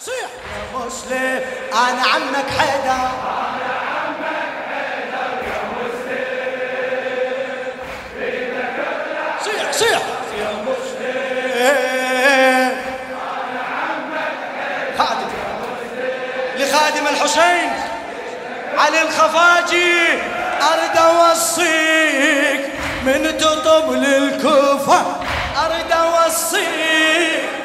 صيح. يا مسلم أنا عمك حيدر. صيح صيح. يا مسلم. خادم. لخادم الحسين. علي الخفاجي. ارد أوصيك من تطب للكوفة. ارد أوصيك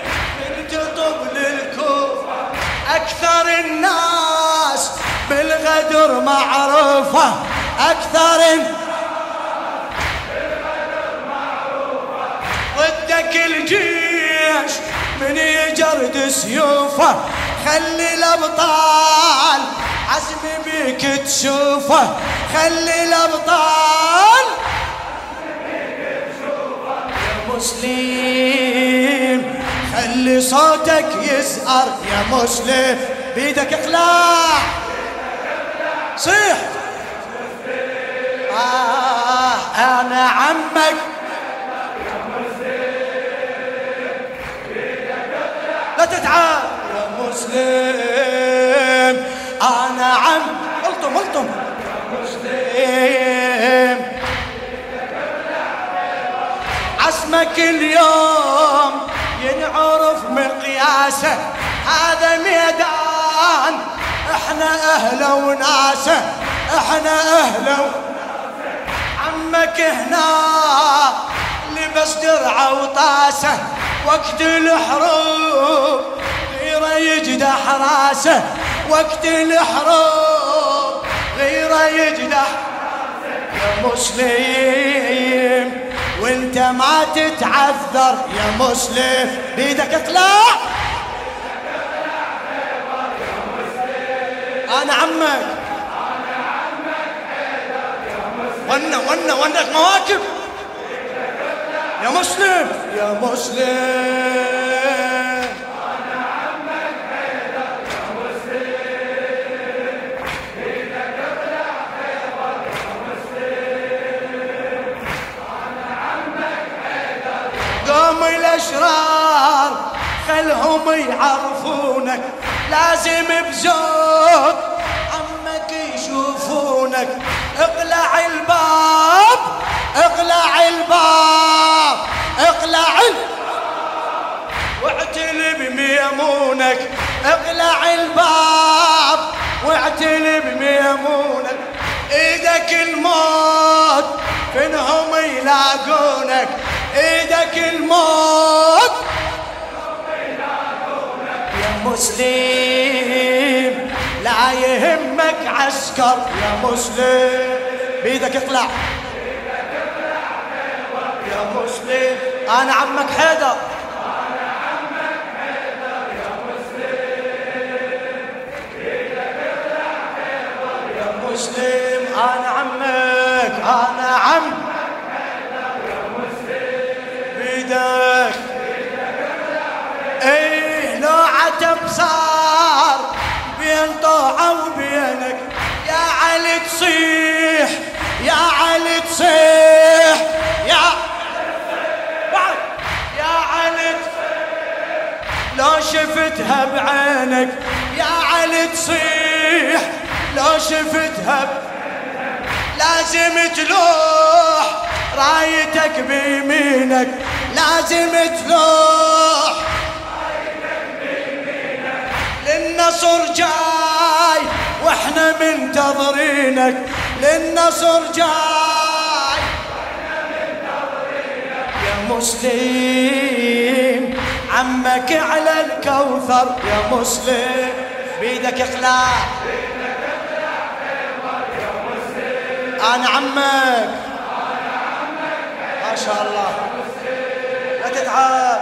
أكثر الناس بالغدر معروفة. أكثر الناس ضدك الجيش من يجرد سيوفه. خلي الأبطال عزمي بيك تشوفه. خلي الأبطال يا مسلم. صوتك يزهر يا مسلم بيدك اقلاع صيح. آه أنا عمك. لا تتعب يا مسلم. أنا عم. قلتم قلتم مسلم عزمك اليوم ينعرف مقياسه هذا ميدان. إحنا أهله وناسه. إحنا أهله عمك هنا لبس درعه وطاسه وقت الحروب. غيره يجدح راسه وقت الحروب. غيره يجدح يا مسلم. وانت ما تتعذر يا مسلم. بيدك اطلع أنا عمك. ونا ونا ونك مواكب يا مسلم. يا مسلم. الأشرار خلهم يعرفونك لازم بزود عمك يشوفونك. اقلع الباب اقلع الباب اقلع الباب واعتل بميمونك اقلع الباب واعتل بميمونك إيدك الموت فينهم يلاقونك. إيدك الموت. يا مسلم لا يهمك عسكر. يا مسلم بيدك اطلع. يا مسلم أنا عمك حيدر. صار بين طوعه وبينك. يا علي تصيح يا علي تصيح يا بعد يا علي لو شفتها بعينك. يا علي تصيح. لو شفتها. لازم تلوح رايتك بيمينك. لازم تلوح منتظرينك للنصر جاي. يا مسلم عمك على الكوثر. يا مسلم بيدك اقلع أنا عمك. ما شاء الله. لا تتعب.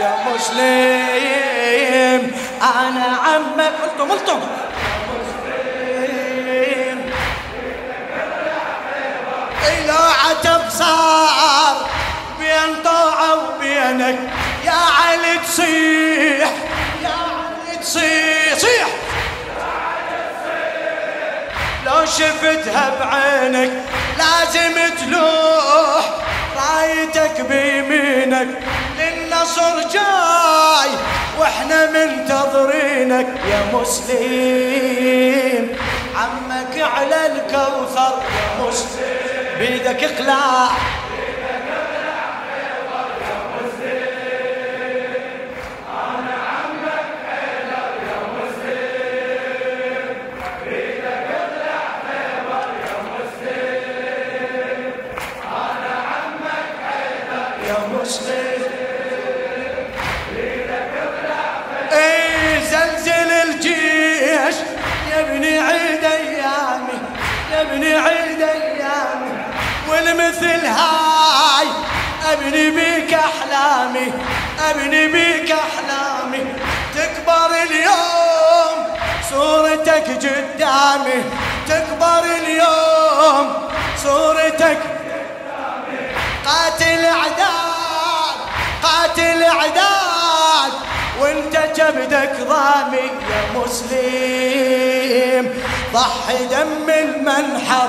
يا مسلم أنا عمك. قلتم قلتم لو عتب صار بين طوعه وبينك. يا علي تصيح يا علي تصيح صيح. لو شفتها بعينك لازم تلوح. رايتك بيمينك للنصر جاي. منتظرينك يا مسلم. عمك على الكوثر يا مسلم. بيدك اقلع والمثل هاي أبني بيك أحلامي أبني بيك أحلامي. تكبر اليوم صورتك قدامي. تكبر اليوم صورتك قاتل اعداد قاتل اعداد وانت جبدك ضامي يا مسلم. ضحي دم المنحر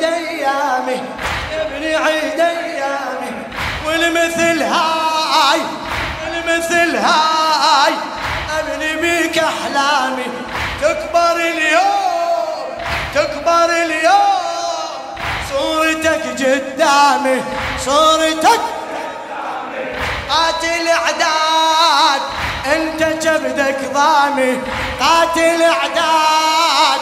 أيامي يا ابني عيد أيامي والمثل هاي المثل هاي ابني بيك أحلامي تكبر اليوم تكبر اليوم صورتك قدامي صورتك قاتل أعداد أنت جبدك ضامي قاتل أعداد.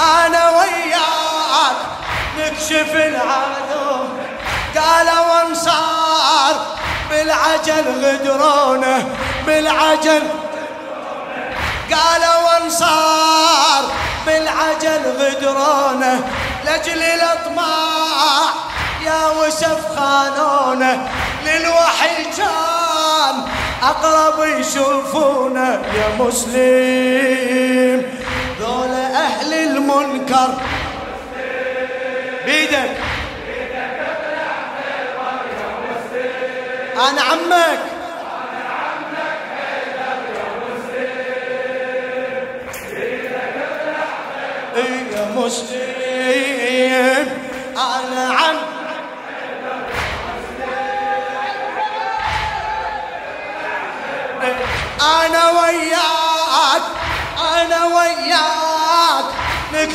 أنا وياك نكشف العدون قالوا انصار بالعجل غدرونه بالعجل. قالوا انصار بالعجل غدرونه لاجل الأطماع يا وسف خانونه. للوحي كان أقرب يشوفونا يا مسلم. ذول أهل المنكر. بيدك. أنا عمك. يا مسلم. أنا عمك أنا وياك.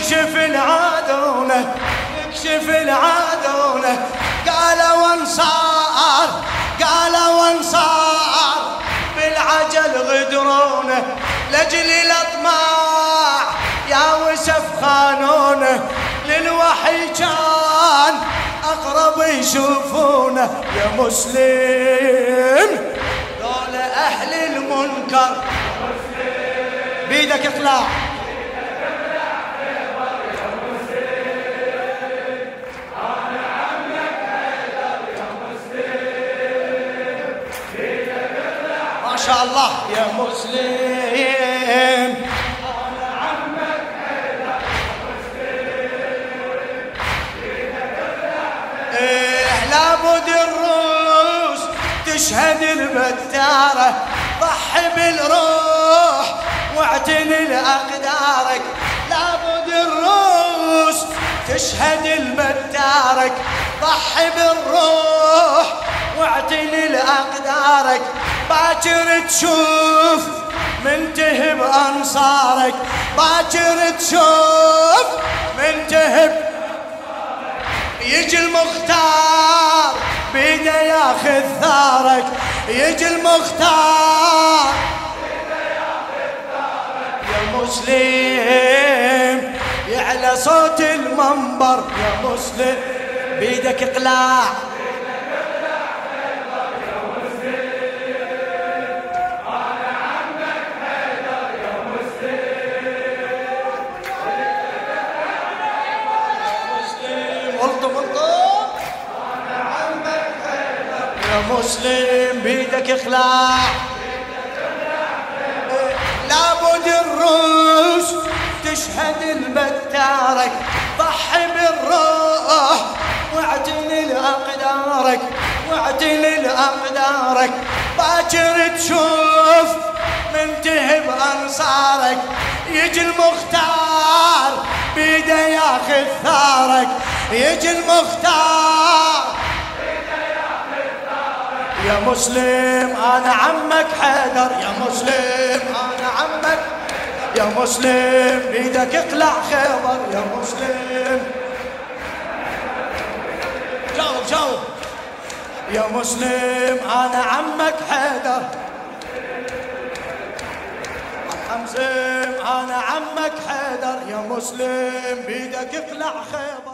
نكشف العدولة نكشف العدولة قالوا انصار قالوا انصار بالعجل غدرونه. لاجل الأطماع يا وسف خانونه. للوحي كان أقرب يشوفونه. يا مسلم أهل المنكر. بيدك اقلع. الله. يا مسلم. إيه لابد الروس تشهد البتارة ضحي بالروح واعتني لأقدارك. لابد الروس تشهد المدارك ضحي بالروح واعتني لأقدارك. باكر تشوف منتهب أنصارك. باكر تشوف منتهب يجي المختار بيده ياخذ ثارك. يجي المختار يا مسلم يعلى صوت المنبر. يا مسلم بيدك إقلاع. مسلم بيدك اخلاع لابد الروس تشهد البتارك ضحي بالروح واعتني لأقدارك واعتني لأقدارك. باكر تشوف منتهي بأنصارك يجي المختار بيده ياخذ ثارك يجي المختار يا مسلم أنا عمك حيدر. يا مسلم أنا عمك يا مسلم بيدك اقلع خيبر. يا مسلم. جاوب جاوب. يا مسلم أنا عمك حيدر. حمزم أنا عمك حيدر. يا مسلم بيدك اقلع خيبر.